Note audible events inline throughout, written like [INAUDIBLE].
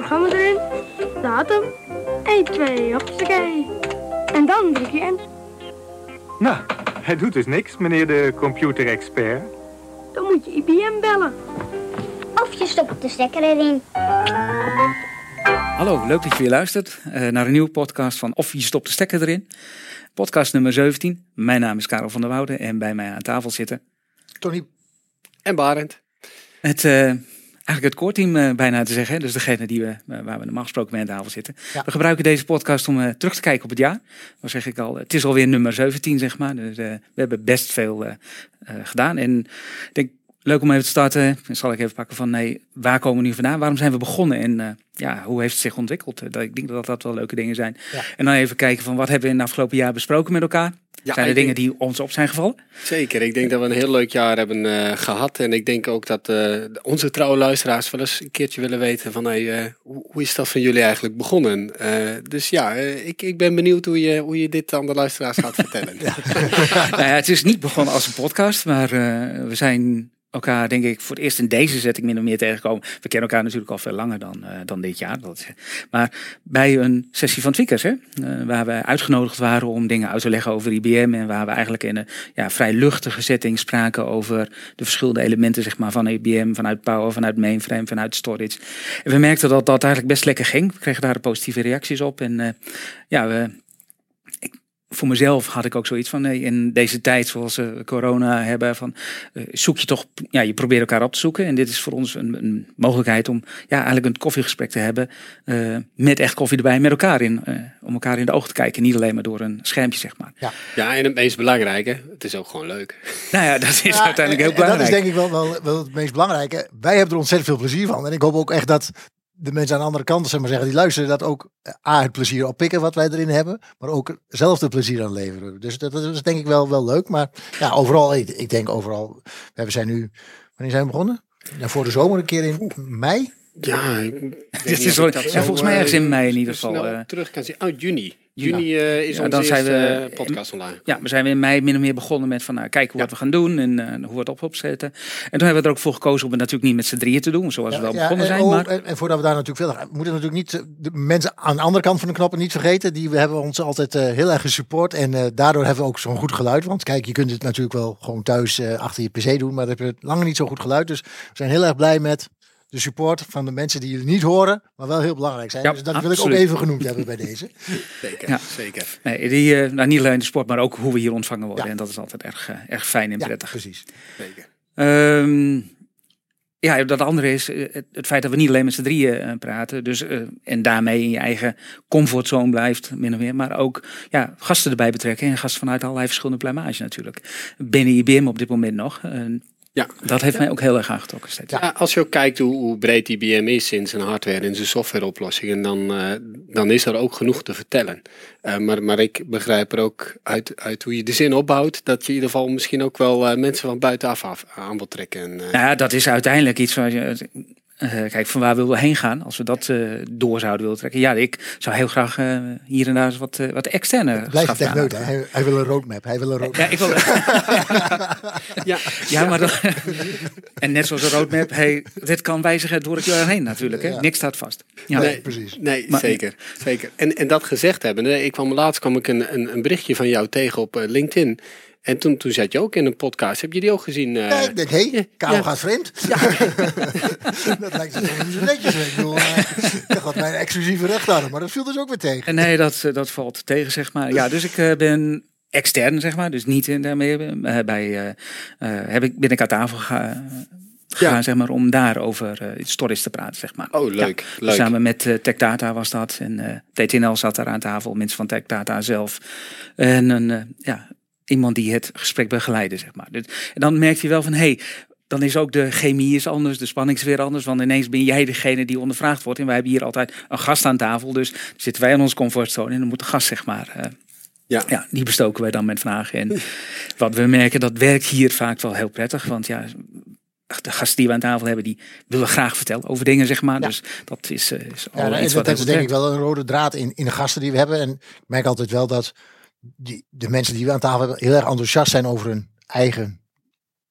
programma erin, datum, 1, 2, hoppakee. En dan druk je in. Nou, hij doet dus niks, meneer de computerexpert. Dan moet je IBM bellen. Of je stopt de stekker erin. Hallo, leuk dat je weer luistert eh, naar een nieuwe podcast van Of je stopt de stekker erin. Podcast nummer 17. Mijn naam is Karel van der Wouden en bij mij aan tafel zitten Tony. En Barend. het, eh, eigenlijk het core team eh, bijna te zeggen. Dus degene die we, eh, waar we normaal gesproken mee aan tafel zitten. Ja. We gebruiken deze podcast om eh, terug te kijken op het jaar. Dan zeg ik al, het is alweer nummer 17 zeg maar. Dus we hebben best veel gedaan. En ik denk, leuk om even te starten. Dan zal ik even pakken van, nee, waar komen we nu vandaan? Waarom zijn we begonnen? En eh, ja, hoe heeft het zich ontwikkeld? Eh, dat- Ik denk dat dat wel leuke dingen zijn. Ja. En dan even kijken van, wat hebben we in het afgelopen jaar besproken met elkaar? Ja, zijn er dingen denk- die ons op zijn gevallen? Zeker, ik denk dat we een heel leuk jaar hebben eh, gehad. En ik denk ook dat onze trouwe luisteraars wel eens een keertje willen weten van hey, hoe, hoe is dat van jullie eigenlijk begonnen? Dus ja, ik, ik ben benieuwd hoe je, hoe je dit aan de luisteraars gaat vertellen. [LAUGHS] nou ja, het is niet begonnen als een podcast, maar we zijn elkaar, denk ik, voor het eerst in deze setting min of meer tegengekomen. We kennen elkaar natuurlijk al veel langer dan, eh, dan dit jaar. Dat maar bij een sessie van Tweakers, hè, eh, waar we uitgenodigd waren om dingen uit te leggen over IBM. En waar we eigenlijk in een ja, vrij luchtige setting spraken over de verschillende elementen zeg maar, van IBM, vanuit Power, vanuit mainframe, vanuit storage. En we merkten dat dat eigenlijk best lekker ging. We kregen daar positieve reacties op. En eh, ja, we, voor mezelf had ik ook zoiets van nee, in deze tijd zoals we corona hebben van eh, zoek je toch ja je probeert elkaar op te zoeken en dit is voor ons een, een mogelijkheid om ja eigenlijk een koffiegesprek te hebben eh, met echt koffie erbij met elkaar in eh, om elkaar in de ogen te kijken niet alleen maar door een schermpje zeg maar ja, en het meest belangrijke, het is ook gewoon leuk. [LAUGHS] nou ja dat is Ja, uiteindelijk heel en- belangrijk Dat is denk ik wel, wel, wel het meest belangrijke. Wij hebben er ontzettend veel plezier van. En ik hoop ook echt dat de mensen aan de andere kant, zeg maar zeggen, die luisteren, dat ook eh, A, het plezier oppikken wat wij erin hebben. Maar ook zelf de plezier aan leveren. Dus dat, dat is denk ik wel, wel leuk. Maar ja, overal, ik, ik denk overal. We zijn nu, wanneer zijn we begonnen? Ja, voor de zomer een keer in mei. Ja, [LAUGHS] Dit is ja, volgens mij eh, ergens in mei in ieder geval, eh. terug kan zien. Oh, juni. Ja. Juni eh, is Ja, onze dan zijn eerste we- eh, podcast online. Ja, we zijn in mei min of meer begonnen met van nou, kijken wat we gaan doen en eh, hoe we het op opzetten. En toen hebben we er ook voor gekozen om het natuurlijk niet met z'n drieën te doen, zoals we wel Ja, begonnen en, zijn. oh, Maar en, en voordat we daar natuurlijk verder gaan, we moeten natuurlijk niet de mensen aan de andere kant van de knoppen niet vergeten. Die hebben ons altijd eh, heel erg gesupport. En eh, daardoor hebben we ook zo'n goed geluid. Want kijk, je kunt het natuurlijk wel gewoon thuis eh, achter je pc doen. Maar dan heb je lang niet zo goed geluid. Dus we zijn heel erg blij met de support van de mensen die jullie niet horen. Maar wel heel belangrijk zijn. Ja, dus dat wil ik ook even genoemd hebben bij deze. [LAUGHS] Zeker, Ja. zeker. Nee, die, eh, nou, niet alleen de sport, maar ook hoe we hier ontvangen worden. Ja. En dat is altijd erg, eh, erg fijn en Ja, prettig. precies. zeker. Ehm, ja, dat andere is eh, het, het feit dat we niet alleen met z'n drieën praten. Dus, eh, en daarmee in je eigen comfortzone blijft, min of meer. Maar ook ja, gasten erbij betrekken. En gasten vanuit allerlei verschillende plumage natuurlijk. Binnen IBM op dit moment nog. Ja. dat heeft mij ook heel erg aangetrokken steeds. Ja, als je ook kijkt hoe, hoe breed IBM is in zijn hardware en zijn softwareoplossingen, dan, eh, dan is er ook genoeg te vertellen. Eh, maar, maar ik begrijp er ook uit, uit hoe je de zin opbouwt, dat je in ieder geval misschien ook wel eh, mensen van buitenaf af, aan wilt trekken. En, eh, Nou ja, dat is uiteindelijk iets waar je. Eh, kijk, van waar willen we heen gaan als we dat eh, door zouden willen trekken? Ja, ik zou heel graag eh, hier en daar eens wat, wat externe. Blijf techneut. hè. Hij, hij wil een roadmap. Hij wil een roadmap. Ja, ik wil. [LAUGHS] ja, ja, maar dan, en net zoals een roadmap, hey, dit kan wijzigen door het jaar heen natuurlijk. Hè? Ja. Niks staat vast. Ja. Nee, nee, precies. Nee, Maar- zeker. zeker. En, en dat gezegd hebben, ik kwam laatst kwam ik een, een, een berichtje van jou tegen op eh, LinkedIn. En toen, toen zat je ook in een podcast. Heb je die ook gezien? eh? Ja, ik denk, hé, hey, Karel ja. gaat vreemd. [LAUGHS] dat lijkt zo netjes. Ik bedoel, eh, ik had mijn exclusieve recht maar dat viel dus ook weer tegen. En nee, dat, eh, dat valt tegen, zeg maar. Ja, dus ik ben extern, zeg maar. Dus niet in daarmee eh, bij. eh, eh, heb ik, ben ik aan tafel ga- gegaan, Ja. zeg maar, om daarover eh stories te praten, zeg maar. Oh, leuk. Ja, leuk. Samen met Tech Data was dat. En eh TTNL zat daar aan tafel, mensen van Tech Data zelf. En een, ja, iemand die het gesprek begeleidde, zeg maar. Dus, en dan merk je wel van, hé, hey, dan is ook de chemie is anders, de spanning is weer anders. Want ineens ben jij degene die ondervraagd wordt. En wij hebben hier altijd een gast aan tafel. Dus zitten wij in onze comfortzone en dan moet de gast, zeg maar... eh, Ja. ja, die bestoken wij dan met vragen. En wat we merken, dat werkt hier vaak wel heel prettig. Want ja, de gasten die we aan tafel hebben, die willen graag vertellen over dingen, zeg maar. Ja. Dus dat is, eh, is Ja, iets dat, wat dat is denk ik wel een rode draad in, in de gasten die we hebben. En ik merk altijd wel dat die, de mensen die we aan tafel hebben heel erg enthousiast zijn over hun eigen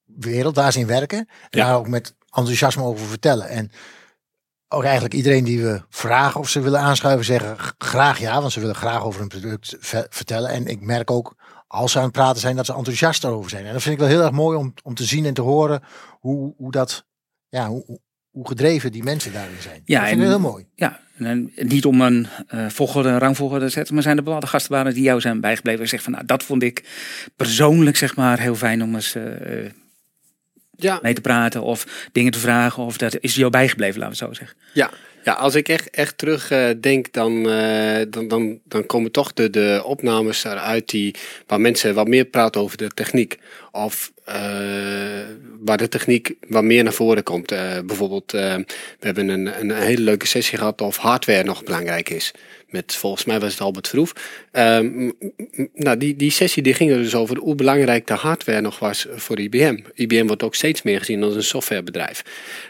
wereld, daar ze in werken. En Ja. daar ook met enthousiasme over vertellen. En ook eigenlijk iedereen die we vragen of ze willen aanschuiven, zeggen graag ja, want ze willen graag over hun product ve- vertellen. En ik merk ook, als ze aan het praten zijn, dat ze enthousiast erover zijn. En dat vind ik wel heel erg mooi om, om te zien en te horen hoe, hoe dat, ja, hoe, hoe- gedreven die mensen daarin zijn. Ja, dat vind ik heel mooi. Ja, en eh, niet om een eh volgorde, een rangvolgorde te zetten, maar zijn er bepaalde gastenbaren die jou zijn bijgebleven en zeggen van nou, dat vond ik persoonlijk zeg maar heel fijn om eens eh, Ja, mee te praten of dingen te vragen of dat is jou bijgebleven, laten we het zo zeggen. Ja, ja als ik echt, echt terug eh, denk, dan, eh, dan, dan, dan komen toch de, de opnames eruit die, waar mensen wat meer praten over de techniek. Of eh, waar de techniek wat meer naar voren komt. Bijvoorbeeld, we hebben een, een hele leuke sessie gehad of hardware nog belangrijk is. Met volgens mij was het Albert Vroef. Ehm, nou, die, die sessie die ging er dus over hoe belangrijk de hardware nog was voor IBM. IBM wordt ook steeds meer gezien als een softwarebedrijf.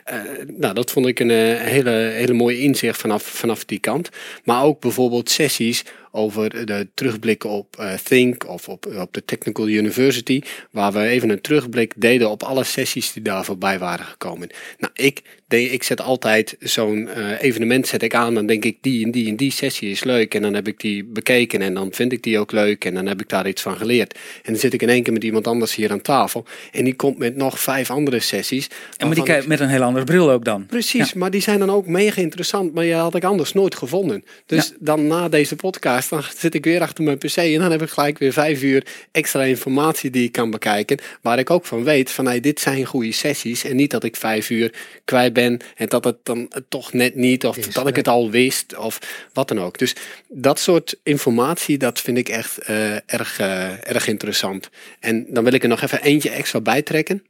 Eh, nou, dat vond ik een eh, hele, hele mooie inzicht vanaf, vanaf die kant. Maar ook bijvoorbeeld sessies over de terugblikken op eh, Think of op, op de Technical University. Waar we even een terugblik deden op alle sessies die daar voorbij waren gekomen. Nou, ik, deed, ik zet altijd zo'n eh, evenement zet ik aan. Dan denk ik die en die en die sessie is leuk. En dan heb ik die bekeken en dan vind ik die ook leuk. En dan heb ik daar iets van geleerd. En dan zit ik in één keer met iemand anders hier aan tafel. En die komt met nog vijf andere sessies. En maar die kijkt met een heel andere bril ook dan. Precies, maar die zijn dan ook mega interessant, maar die had ik anders nooit gevonden. Dus Ja. dan na deze podcast, dan zit ik weer achter mijn pc en dan heb ik gelijk weer vijf uur extra informatie die ik kan bekijken. Waar ik ook van weet van hey, dit zijn goede sessies en niet dat ik vijf uur kwijt ben en dat het dan toch net niet of dat ik het al wist of wat dan ook. Dus dat soort informatie, dat vind ik echt eh, erg, eh, erg interessant. En dan wil ik er nog even eentje extra bij trekken.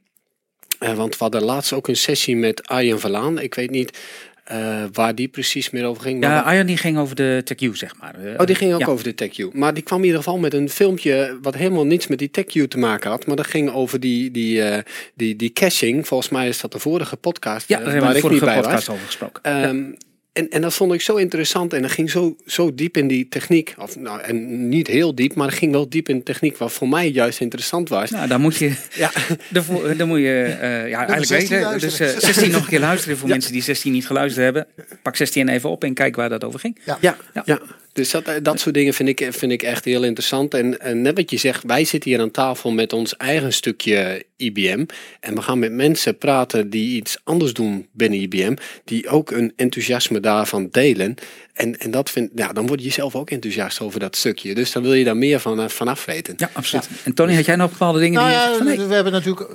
Eh, want we hadden laatst ook een sessie met Arjen Verlaan. Ik weet niet eh, waar die precies meer over ging. Ja, Arjan die ging over de TechU zeg maar. Eh, Oh, die ging ook ja. over de TechU. Maar die kwam in ieder geval met een filmpje wat helemaal niets met die TechU te maken had. Maar dat ging over die, die, eh, die, die caching. Volgens mij is dat de vorige podcast Ja, daar hebben we de vorige podcast was. over gesproken. Ehm, en, en dat vond ik zo interessant en dat ging zo, zo diep in die techniek. Of, nou, en niet heel diep, maar het ging wel diep in de techniek, wat voor mij juist interessant was. Nou, dan moet je, [LAUGHS] Ja, dan, dan moet je eh, ja, eigenlijk 16 weten. Dus luisteren. eh, 16 nog een keer luisteren voor Ja. mensen die 16 niet geluisterd hebben. Pak 16 even op en kijk waar dat over ging. ja, Ja. ja. Dus dat, dat soort dingen vind ik, vind ik echt heel interessant. En, en net wat je zegt, wij zitten hier aan tafel met ons eigen stukje IBM. En we gaan met mensen praten die iets anders doen binnen IBM. Die ook een enthousiasme daarvan delen. En, en dat vind, ja, dan word je zelf ook enthousiast over dat stukje. Dus dan wil je daar meer van, eh, vanaf weten. Ja, absoluut. En Tony, had jij nog bepaalde dingen Nou die ja, zegt van, nee, we hebben natuurlijk.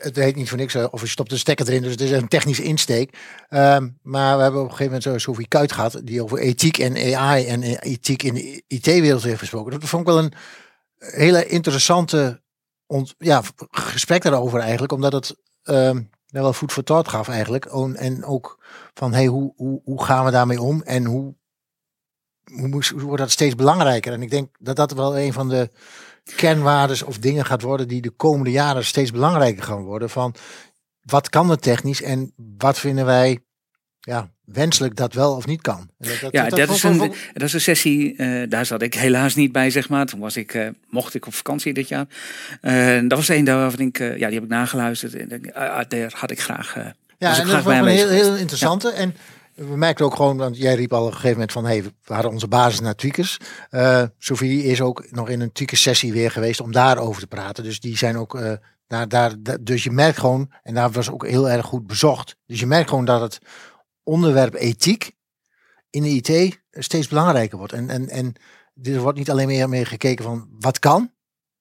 Het heet niet voor niks, eh, of je stopt de stekker erin, dus het is een technische insteek. Ehm, maar we hebben op een gegeven moment zo Sophie Kuit gehad, die over ethiek en AI en ethiek in de IT-wereld heeft gesproken. Dat vond ik wel een hele interessante ja, gesprek daarover eigenlijk, omdat het ehm, wel voet voor thought gaf eigenlijk. En ook van, hey, hoe, hoe, hoe gaan we daarmee om en hoe, hoe, hoe wordt dat steeds belangrijker? En ik denk dat dat wel een van de kernwaardes of dingen gaat worden die de komende jaren steeds belangrijker gaan worden. Van wat kan het technisch en wat vinden wij ja, wenselijk dat wel of niet kan. En dat- Ja, dat, is een, dat is een sessie, eh, daar zat ik helaas niet bij, zeg maar. Toen was ik, eh, mocht ik op vakantie dit jaar. Eh, dat was een daarvan ik, ja, die heb ik nageluisterd. En ah, daar had ik graag, Ja, en dat was een heel, heel interessante. En we merkten ook gewoon, want jij riep al op een gegeven moment van, hey, we hadden onze basis naar tweakers. Eh Sophie is ook nog in een tweakers sessie weer geweest om daarover te praten. Dus die zijn ook, eh, daar, daar, da- dus je merkt gewoon, en daar was ook heel erg goed bezocht. Dus je merkt gewoon dat het onderwerp ethiek in de IT steeds belangrijker wordt. En, en, en er wordt niet alleen meer mee gekeken van wat kan,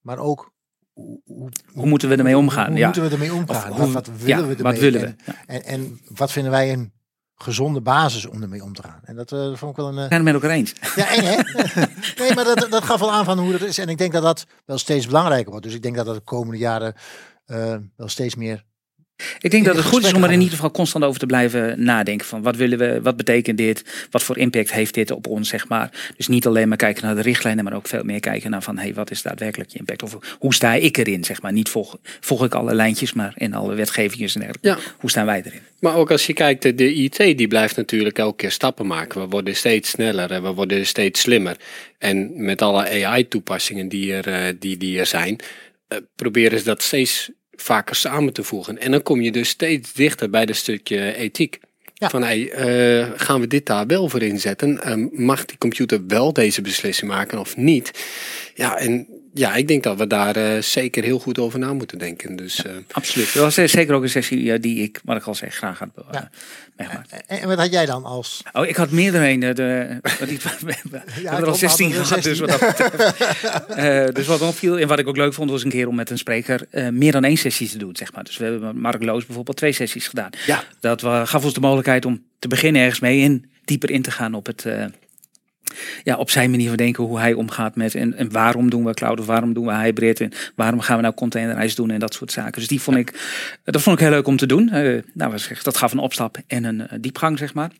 maar ook hoe, hoe, Hoe moeten we ermee omgaan? Hoe ja. moeten we ermee Of omgaan? hoe- wat, wat willen ja, we ermee? Wat willen we? En- Ja. en, en wat vinden wij een gezonde basis om ermee om te gaan? En dat eh, vond ik wel een. eh, zijn het met elkaar eens. ja, eng hè? [LAUGHS] nee, maar dat, dat gaf wel aan van hoe dat is. En ik denk dat dat wel steeds belangrijker wordt. Dus ik denk dat dat de komende jaren eh, wel steeds meer. Ik denk dat het goed is om er in ieder geval constant over te blijven nadenken. Van wat willen we, wat betekent dit? Wat voor impact heeft dit op ons, zeg maar. Dus niet alleen maar kijken naar de richtlijnen, maar ook veel meer kijken naar van hey, wat is daadwerkelijk je impact? Of hoe sta ik erin, zeg maar. Niet volg, volg ik alle lijntjes, maar in alle wetgevingen en dergelijke. Ja. Hoe staan wij erin? Maar ook als je kijkt, de- de IT die blijft natuurlijk elke keer stappen maken. We worden steeds sneller en we worden steeds slimmer. En met alle AI-toepassingen die, er, eh, die, die er zijn, eh, proberen ze dat steeds vaker samen te voegen. En dan kom je dus steeds dichter bij dat stukje ethiek. Ja. Van hey, eh, gaan we dit daar wel voor inzetten? Ehm, mag die computer wel deze beslissing maken of niet? Ja, en ja, ik denk dat we daar eh, zeker heel goed over na moeten denken. Dus eh, Absoluut. Dat was eh, zeker ook een sessie die ik, wat ik al zeg, graag had Ja. meegemaakt. En, en wat had jij dan als... Oh, ik had meerdere een. De, de, wat ik, [LAUGHS] we hebben Ja, er al klopt, 16 hadden we gehad. Dus 16. wat, dat betreft. [LAUGHS] Eh, dus wat opviel en wat ik ook leuk vond was een keer om met een spreker eh, meer dan één sessie te doen. Zeg maar. Dus we hebben met Mark Loos bijvoorbeeld twee sessies gedaan. Ja. Dat gaf ons de mogelijkheid om te beginnen ergens mee en dieper in te gaan op het. Ja, op zijn manier van denken hoe hij omgaat met en, en waarom doen we cloud of waarom doen we hybrid en waarom gaan we nou containerized doen en dat soort zaken. Dus die vond ik, dat vond ik heel leuk om te doen. Eh, nou, dat gaf een opstap en een eh, diepgang, zeg maar.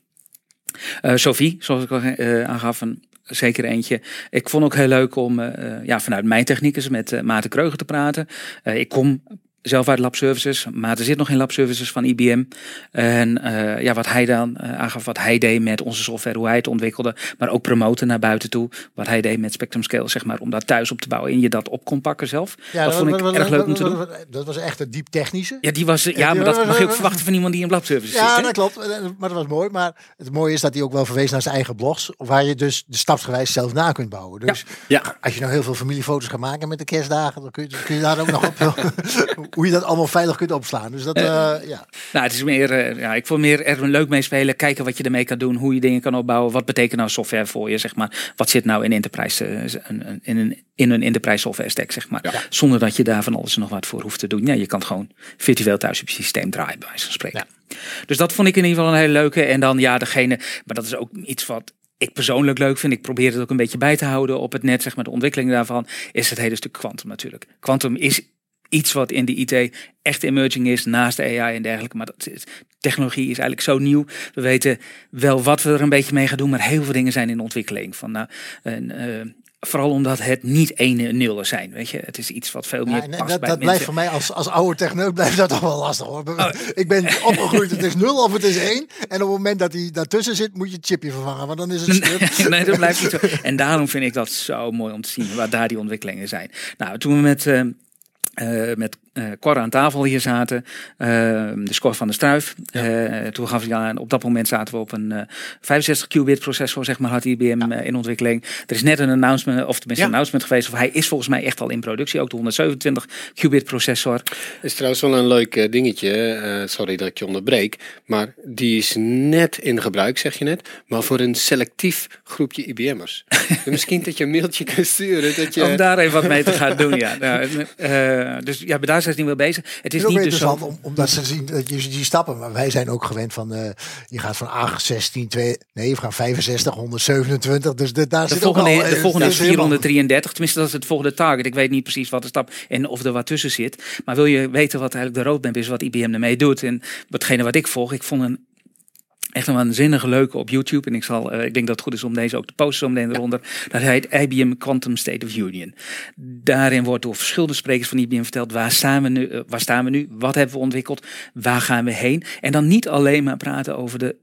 Eh, Sophie, zoals ik al aangaf, een, zeker eentje. Ik vond ook heel leuk om ja, vanuit mijn techniekers met eh, Maarten Kreuger te praten. Ik kom zelf uit Lab Services. Maarten zit nog in Lab Services van IBM. En eh, ja, wat hij dan eh, aangaf, wat hij deed met onze software, hoe hij het ontwikkelde. Maar ook promoten naar buiten toe. Wat hij deed met Spectrum Scale, zeg maar, om dat thuis op te bouwen. En je dat op kon pakken zelf. dat vond ik erg leuk om te doen. Dat was echt een diep technische. Ja, die was, ja, maar dat mag je ook verwachten van iemand die in Lab Services zit. Ja, dat klopt. Maar dat was mooi. Maar het mooie is dat hij ook wel verwees naar zijn eigen blogs. Waar je dus de stapsgewijs zelf na kunt bouwen. Dus ja, als je nou heel veel familiefoto's gaat maken met de kerstdagen. Dan kun je, dan kun je daar ook nog op. [LAUGHS] [LAUGHS] hoe je dat allemaal veilig kunt opslaan. Dus dat, eh, ja. Nou, het is meer, eh, ja, ik vond meer er leuk mee spelen, kijken wat je ermee kan doen, hoe je dingen kan opbouwen, wat betekent nou software voor je, zeg maar. Wat zit nou in enterprise, eh, in een, in een enterprise software stack, zeg maar. Zonder dat je daar van alles en nog wat voor hoeft te doen. Ja, je kan het gewoon virtueel thuis op je systeem draaien, bij wijze van spreken. Dus dat vond ik in ieder geval een hele leuke. En dan ja, degene, maar dat is ook iets wat ik persoonlijk leuk vind. Ik probeer het ook een beetje bij te houden op het net, zeg maar, de ontwikkeling daarvan, is het hele stuk quantum natuurlijk. Quantum is iets wat in de IT echt emerging is naast de AI en dergelijke. Maar dat is, technologie is eigenlijk zo nieuw. We weten wel wat we er een beetje mee gaan doen, maar heel veel dingen zijn in ontwikkeling. Van, nou, en, eh, vooral omdat het niet ene en nullen zijn. Weet je? Het is iets wat veel meer Ja, en past dat, bij dat mensen. blijft voor mij als, als oude techneut blijft dat toch wel lastig hoor. Ik ben opgegroeid, het is nul of het is één. En op het moment dat hij daartussen zit, moet je het chipje vervangen. Want dan is het stuk. [LAUGHS] nee, dat blijft niet zo. En daarom vind ik dat zo mooi om te zien waar daar die ontwikkelingen zijn. Nou, toen we met, eh eh, met eh Cor aan tafel hier zaten, eh, de score van de Struif. eh, toen gaf hij aan, op dat moment zaten we op een eh 65 qubit processor, zeg maar, had IBM in ontwikkeling. Er is net een announcement, of tenminste Ja. een announcement geweest, of hij is volgens mij echt al in productie, ook de 127 qubit processor. is trouwens wel een leuk dingetje. sorry dat ik je onderbreek. Maar die is net in gebruik, zeg je net. Maar voor een selectief groepje IBM'ers. [LAUGHS] Misschien dat je een mailtje kunt sturen. Dat je, Om daar even wat mee te gaan doen, ja. Nou, eh, dus ja, daar zijn ze niet mee bezig. Het is ook niet dus interessant zo... om, omdat ze zien dat je die stappen. Maar wij zijn ook gewend van. eh, je gaat van 8, 16, 2. Nee, we gaan 65, 127. Dus de, daar De zit ook volgende, al, de eh, volgende dat is helemaal- 433. Tenminste, dat is het volgende target. Ik weet niet precies wat de stap en of er wat tussen zit. Maar wil je weten wat eigenlijk de roadmap is, wat IBM ermee doet. En watgene wat ik volg. Ik vond een echt een waanzinnige leuke op YouTube. En ik, zal, eh, ik denk dat het goed is om deze ook te posten zo meteen eronder. Dat heet IBM Quantum State of Union. Daarin wordt door verschillende sprekers van IBM verteld. Waar staan we nu? eh, waar staan we nu? Wat hebben we ontwikkeld? Waar gaan we heen? En dan niet alleen maar praten over de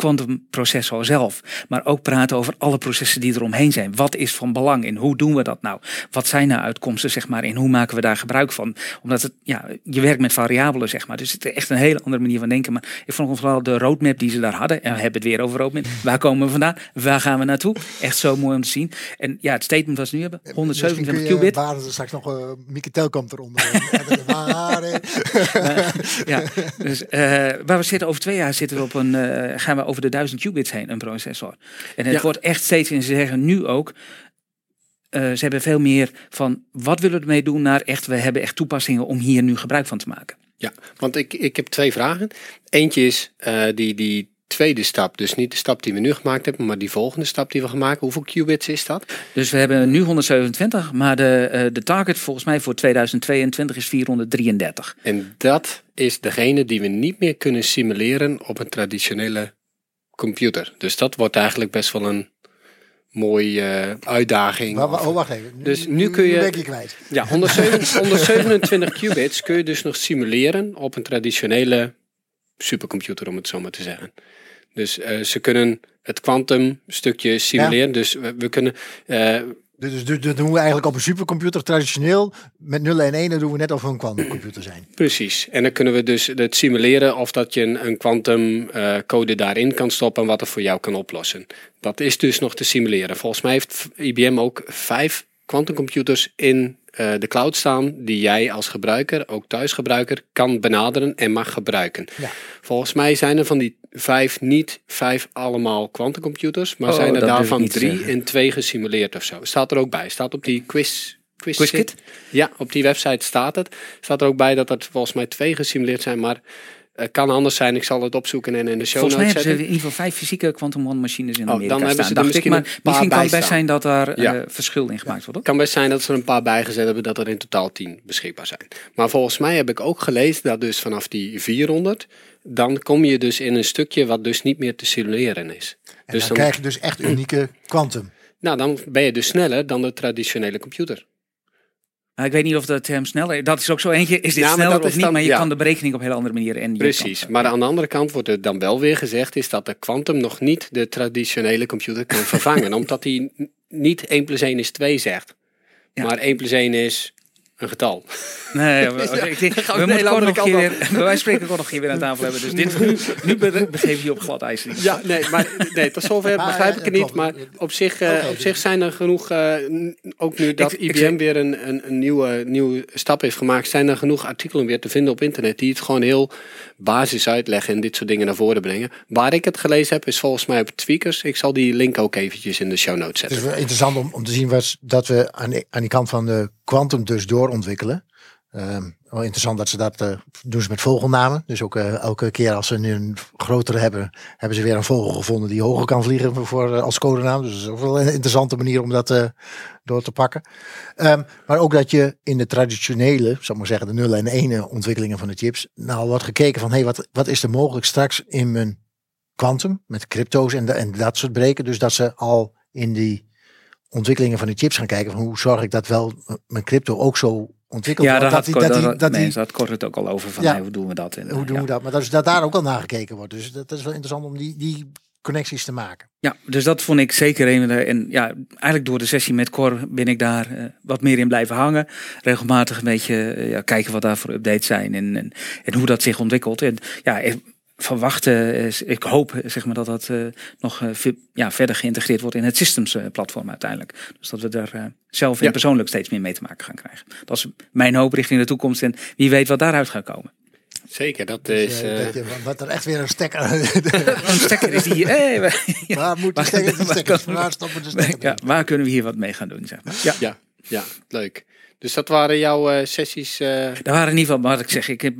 quantumprocessor zelf. Maar ook praten over alle processen die eromheen zijn. Wat is van belang en hoe doen we dat nou? Wat zijn nou uitkomsten, zeg maar, en hoe maken we daar gebruik van? Omdat het, ja, je werkt met variabelen, zeg maar. Dus het is echt een hele andere manier van denken. Maar ik vond vooral de roadmap die ze daar hadden. En we hebben het weer over roadmap. [LAUGHS] Waar komen we vandaan? Waar gaan we naartoe? Echt zo mooi om te zien. En ja, het statement wat ze nu hebben, Misschien 127 kun je qubit. Waar er straks nog uh, Mieke Telkamp eronder. Waar, eh, [LAUGHS] ja, dus, eh, waar we zitten over twee jaar zitten we op een, eh, gaan we over de 1000 qubits heen, een processor. En het Ja. wordt echt steeds, en ze zeggen nu ook, eh, ze hebben veel meer van wat willen we ermee doen naar echt, we hebben echt toepassingen om hier nu gebruik van te maken. Ja, want ik, ik heb twee vragen. Eentje is eh, die, die tweede stap. Dus niet de stap die we nu gemaakt hebben, maar die volgende stap die we gaan maken. Hoeveel qubits is dat? Dus we hebben nu 127, maar de, eh, de target volgens mij voor 2022 is 433. En dat is degene die we niet meer kunnen simuleren op een traditionele computer. Dus dat wordt eigenlijk best wel een mooie eh, uitdaging. oh, wacht even. Dus nu kun je- ben ik je kwijt. Ja, 107 127 [LAUGHS] qubits kun je dus nog simuleren op een traditionele supercomputer, om het zo maar te zeggen. Dus eh, ze kunnen het kwantum stukje simuleren. Dus we, we kunnen, eh, Dus, dus, dat doen we eigenlijk op een supercomputer traditioneel. Met 0 en 1 doen we net of we een quantumcomputer zijn. [CLEARS THROAT] Precies. En dan kunnen we dus het simuleren of dat je een quantum eh, daarin kan stoppen en wat er voor jou kan oplossen. Dat is dus nog te simuleren. Volgens mij heeft IBM ook vijf quantumcomputers in eh, de cloud staan die jij als gebruiker, ook thuisgebruiker, kan benaderen en mag gebruiken. Ja. Volgens mij zijn er van die vijf niet vijf allemaal quantumcomputers, maar Oh, zijn er daarvan drie zeggen. en twee gesimuleerd of zo. Staat er ook bij. Staat op die quiz. quiz Quizkit? Ja, op die website staat het. Staat er ook bij dat er volgens mij twee gesimuleerd zijn, maar kan anders zijn. Ik zal het opzoeken en in de show Volgens mij hebben ze in ieder geval vijf fysieke quantum one machines in Oh, Amerika dan hebben staan. ze er dacht ik, misschien maar een paar misschien kan het best staan. zijn dat daar Ja. eh, verschil in gemaakt wordt. Hoor. kan best zijn dat ze er een paar bijgezet hebben dat er in totaal 10 beschikbaar zijn. Maar volgens mij heb ik ook gelezen dat dus vanaf die 400, dan kom je dus in een stukje wat dus niet meer te simuleren is. En Dus dan, dan, krijg je dus echt unieke quantum. nou, dan ben je dus sneller dan de traditionele computer. Nou, ik weet niet of dat hem sneller... Dat is ook zo eentje. Is dit Ja, sneller dat of niet? dan- maar je ja. kan de berekening op hele andere manieren. En Precies. kan- Maar aan de andere kant wordt er dan wel weer gezegd is dat de quantum nog niet de traditionele computer kan [LAUGHS] vervangen. omdat hij niet 1 plus 1 is 2 zegt. Maar 1 plus 1 is een getal. Nee, [LAUGHS] ik denk, we we moeten hele nog keer weer, bij wijze van spreken Cor nog een keer weer aan tafel hebben. Dus dit, [LAUGHS] nu, [LAUGHS] nu be- begeef je je op glad ijs. Ja, nee, maar nee, tot zover Maar, begrijp eh, ik het niet. Maar op zich, eh, op zich zijn er genoeg, eh, ook nu dat Ik- IBM weer een, een, een nieuwe, nieuwe stap heeft gemaakt, zijn er genoeg artikelen weer te vinden op internet die het gewoon heel basis uitleggen en dit soort dingen naar voren brengen. Waar ik het gelezen heb is volgens mij op Tweakers. Ik zal die link ook eventjes in de show notes Het is zetten. wel interessant om, om te zien wat, dat we aan, aan die kant van de quantum dus doorontwikkelen. Ehm wel interessant dat ze dat eh, doen ze met vogelnamen. Dus ook eh, elke keer als ze nu een grotere hebben, hebben ze weer een vogel gevonden die hoger kan vliegen voor, eh, als codenaam. Dus dat is ook wel een interessante manier om dat door te pakken. Ehm, maar ook dat je in de traditionele, ik maar zeggen, de nullen en ene ontwikkelingen van de chips, nou wordt gekeken van, hey, wat, wat is er mogelijk straks in mijn quantum met crypto's en, en dat soort breken. Dus dat ze al in die ontwikkelingen van de chips gaan kijken van hoe zorg ik dat wel mijn crypto ook zo ontwikkeld Ja, wordt. daar had, dat die, dat dat die, mensen had Cor het ook al over. Van, Ja. hey, hoe doen we dat? En, hoe eh, doen ja. we dat? Maar dat, is, dat daar ook al naar gekeken wordt. Dus dat, dat is wel interessant om die, die connecties te maken. Ja, dus dat vond ik zeker een. En ja, eigenlijk door de sessie met Cor ben ik daar eh, wat meer in blijven hangen. Regelmatig een beetje eh, ja, kijken wat daar voor updates zijn en, en, en hoe dat zich ontwikkelt. En ja, ik verwachten, eh, ik hoop zeg maar dat dat eh, nog eh, ja, verder geïntegreerd wordt in het systems eh, platform uiteindelijk. Dus dat we daar eh, zelf en Ja. persoonlijk steeds meer mee te maken gaan krijgen. Dat is mijn hoop richting de toekomst en wie weet wat daaruit gaat komen. Zeker, dat Dus, is... je, wat er echt weer een stekker. [LAUGHS] Een stekker is die hier. Hey, we- waar moet die Waar- stekker? Die waar stekker kan- waar stoppen de stekker? ja, waar kunnen we hier wat mee gaan doen? Zeg maar. ja. ja, ja, leuk. Dus dat waren jouw eh, sessies. eh, Er waren in ieder geval, wat ik zeg, ik heb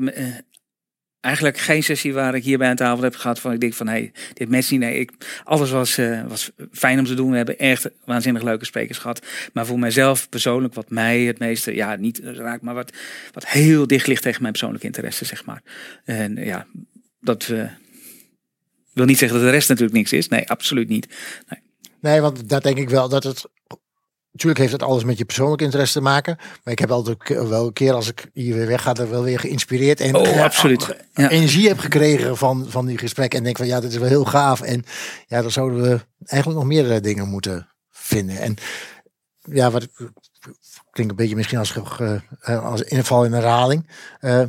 eigenlijk geen sessie waar ik hierbij aan tafel heb gehad van ik denk van hey, dit matcht niet. Nee, ik, alles was, eh, was fijn om te doen. We hebben echt waanzinnig leuke sprekers gehad. Maar voor mijzelf persoonlijk, wat mij het meeste, ja, niet raakt, maar wat, wat heel dicht ligt tegen mijn persoonlijke interesse, zeg maar. En ja, dat eh, wil niet zeggen dat de rest natuurlijk niks is. Nee, absoluut niet. Nee, want dat denk ik wel dat het. Natuurlijk heeft het alles met je persoonlijke interesse te maken. Maar ik heb altijd ook wel een keer als ik hier weer weg ga, er wel weer geïnspireerd. En Oh, eh, absoluut. Ja. energie heb gekregen van, van die gesprekken. En denk van ja, dit is wel heel gaaf. En ja, dan zouden we eigenlijk nog meer eh, dingen moeten vinden. En ja, wat klinkt een beetje misschien als, eh, als inval in herhaling. Eh,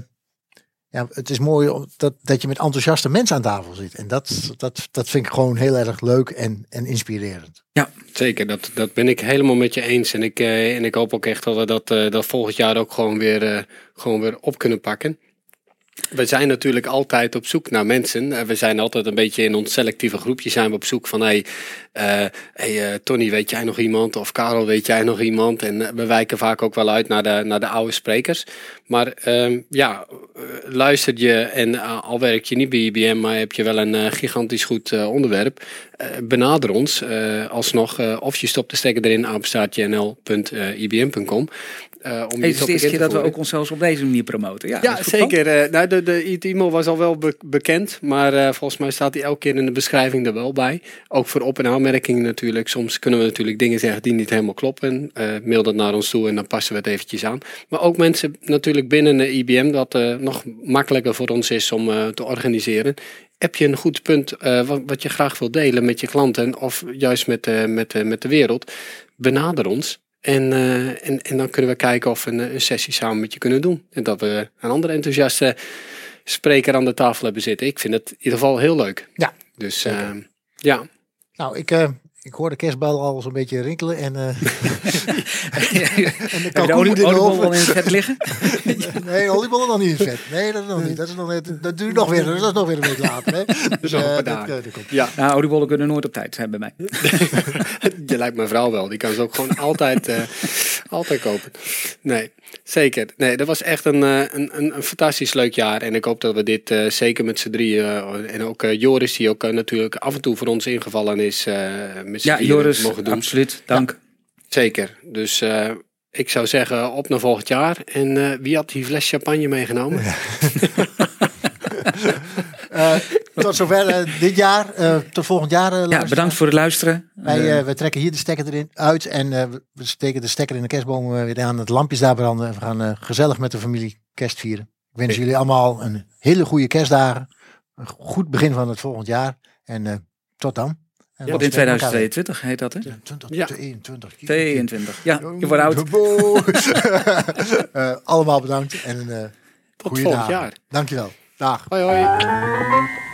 ja, het is mooi dat, dat je met enthousiaste mensen aan tafel zit. En dat, dat, dat vind ik gewoon heel erg leuk en, en inspirerend. Zeker, dat, dat ben ik helemaal met je eens. En ik, eh, en ik hoop ook echt dat we dat, eh, dat volgend jaar ook gewoon weer, eh, gewoon weer op kunnen pakken. We zijn natuurlijk altijd op zoek naar mensen. Eh, We zijn altijd een beetje in ons selectieve groepje zijn we op zoek van... Hey, eh, hey, eh, Tony, weet jij nog iemand? Of Karel, weet jij nog iemand? En we wijken vaak ook wel uit naar de, naar de oude sprekers. Maar ehm, ja, luister je en al werk je niet bij IBM... maar heb je wel een gigantisch goed onderwerp... benader ons alsnog. of je stopt de stekker erin, apenstaartje eh, om Het iets is de eerste keer dat we ook onszelf op deze manier promoten. Ja, Ja, zeker. eh, nou, de, de IT-e-mail was al wel be- bekend, maar eh, volgens mij staat die elke keer in de beschrijving er wel bij. Ook voor op- en aanmerkingen natuurlijk. Soms kunnen we natuurlijk dingen zeggen die niet helemaal kloppen. Mail dat naar ons toe en dan passen we het eventjes aan. Maar ook mensen natuurlijk binnen de IBM, dat nog makkelijker voor ons is om te organiseren. Heb je een goed punt wat, wat je graag wil delen met je klanten of juist met, met, met de wereld? Benader ons. En, eh, en, en dan kunnen we kijken of we een, een sessie samen met je kunnen doen. En dat we een andere enthousiaste spreker aan de tafel hebben zitten. Ik vind het in ieder geval heel leuk. Ja, Dus eh, ja. Nou, ik, eh, ik hoor de kerstbal al zo'n beetje rinkelen. En, eh, [LAUGHS] en de je de kalkoen olie- in de oliebol al in oven. het vet liggen? [LAUGHS] Nee, oliebollen nog niet in vet. Nee, dat is nog niet. Dat, is nog net, dat duurt nog weer. Dat is nog weer een week later. Hè. [LAUGHS] Dus paar dat, komt. ja, Nou, oliebollen kunnen nooit op tijd zijn bij mij. je lijkt mijn vrouw wel. Die kan ze ook gewoon altijd, eh, altijd kopen. Nee, zeker. Nee, dat was echt een, eh, een, een, een fantastisch leuk jaar. En ik hoop dat we dit eh, zeker met z'n drieën... eh, en ook eh, Joris, die ook natuurlijk af en toe voor ons ingevallen is... eh met Ja, Joris, mogen doen. absoluut. Dank. Zeker. Dus eh, ik zou zeggen, op naar volgend jaar. En eh, wie had die fles champagne meegenomen? Eh, [LAUGHS] tot zover eh, dit jaar. Eh, tot volgend jaar. eh, Ja, bedankt voor het luisteren. Wij, Eh, eh, we trekken hier de stekker erin uit. En eh, we- steken de stekker in de kerstboom eh, weer aan. Het lampjes daar branden. En we gaan eh, gezellig met de familie kerst vieren. Ik wens jullie allemaal een hele goede kerstdagen. Een goed begin van het volgend jaar. En eh, tot dan. En in spreken elkaar 2022 heet dat, hè? weer. 20, Ja. 22. 22. Ja, je wordt oud. [LAUGHS] Eh, allemaal bedankt. En een uh, Tot volgend jaar. Dankjewel. Dag. Hoi hoi.